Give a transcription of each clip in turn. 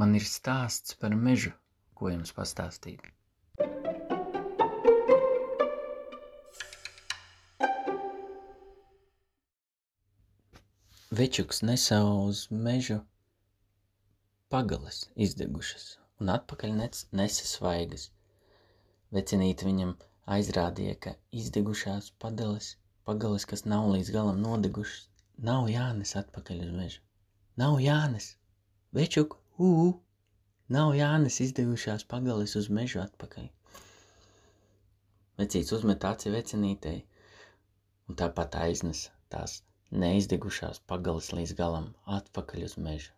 Man ir stāsts par mežu, ko jums pastāstīt. Večuks nesa uz mežu pagalas izdegušas, un atpakaļ nesa svaigas. Vecinīte viņam aizrādīja, ka izdegušās padalas, pagalas, kas nav līdz galam nodegušas, nav jānes atpakaļ uz mežu. Nav jānes! Večuk, ū! Nav jānes izdevušās pagalis uz mežu atpakaļ. Vecīts uzmet aci vecinītei un tāpat aiznes tās neizdegušās pagalis līdz galam atpakaļ uz mežu.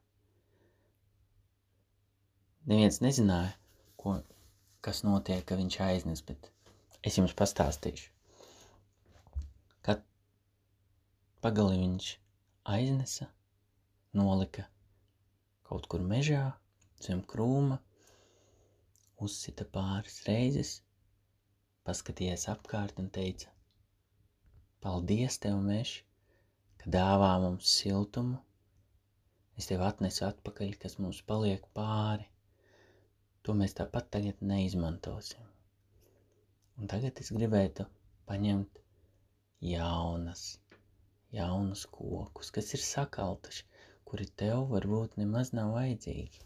Neviens nezināja, ko, kas notiek, ka viņš aiznes, bet es jums pastāstīšu. Kad pagali viņš aiznesa, nolika kaut kur mežā, zem krūma, uzsita pāris reizes, paskatījies apkārt un teica: Paldies, tev, mežs, ka dāvā mums siltumu. Es tev atnesu atpakaļ, kas mums paliek pāri. To mēs tāpat tagad neizmantosim. Un tagad es gribētu paņemt jaunas, jaunus kokus, kas ir sakaltuši, kuri tev varbūt nemaz nav vajadzīgi.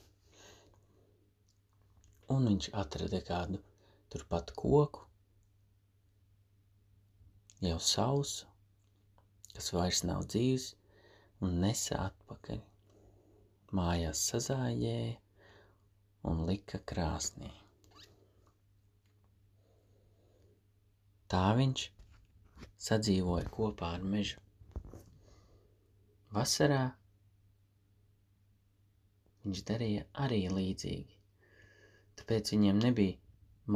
Un viņš atrada kādu turpat koku, jau sausu, kas vairs nav dzīves, un nesa atpakaļ. Mājās sazājēja un lika krāsnī. Tā viņš sadzīvoja kopā ar mežu. Vasarā viņš darīja arī līdzīgi. Tāpēc viņiem nebija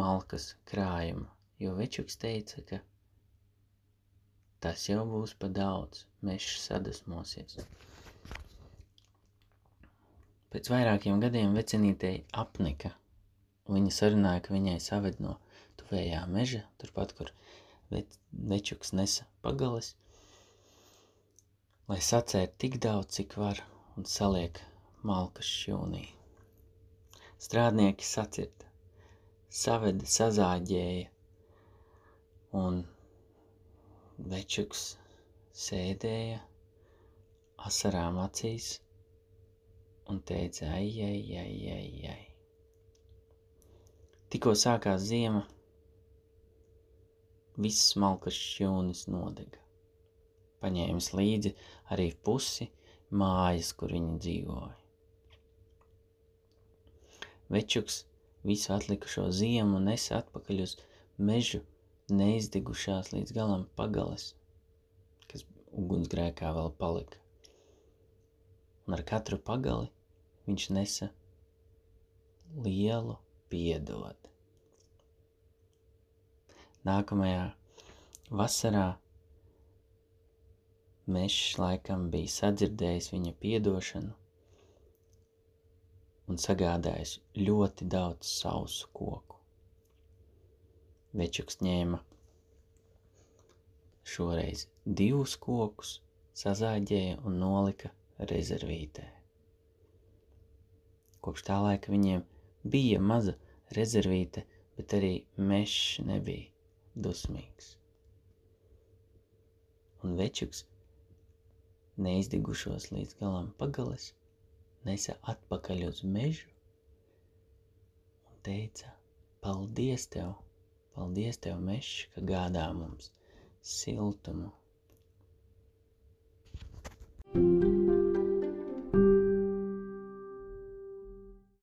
malkas krājuma, jo večuks teica, ka tas jau būs pa daudz, mežs sadusmosies. Pēc vairākiem gadiem vecinītei apnika, viņa sarunāja, ka viņai saved no tuvējā meža, turpat, kur večuks nesa pagalis, lai sacēr tik daudz, cik var, un saliek malkas šķūnī. Strādnieki sacirta, saveda sazāģēja, un večuks sēdēja asarām acīs un teica, ai, ai, ai, ai, ai. Tikko sākās ziema, viss malkas šķūnis nodega. Paņēmis līdzi arī pusi mājas, kur viņi dzīvoja. Večuks visu atlikušo ziemu nesa atpakaļ uz mežu neizdegušās līdz galam pagales, kas ugunsgrēkā vēl palika. Un ar katru pagali viņš nesa lielu piedod. Nākamajā vasarā mežs laikam bija sadzirdējis viņa piedošanu un sagādājis ļoti daudz sausu koku. Večuks ņēma šoreiz divus kokus, sazāģēja un nolika rezervītē. Kopš tā laika viņiem bija maza rezervīte, bet arī mežs nebija dusmīgs. Un večuks neizdegušos līdz galam pagalis nesa atpakaļ uz mežu un teica: Paldies tev, paldies tev, mežs, ka gādā mums siltumu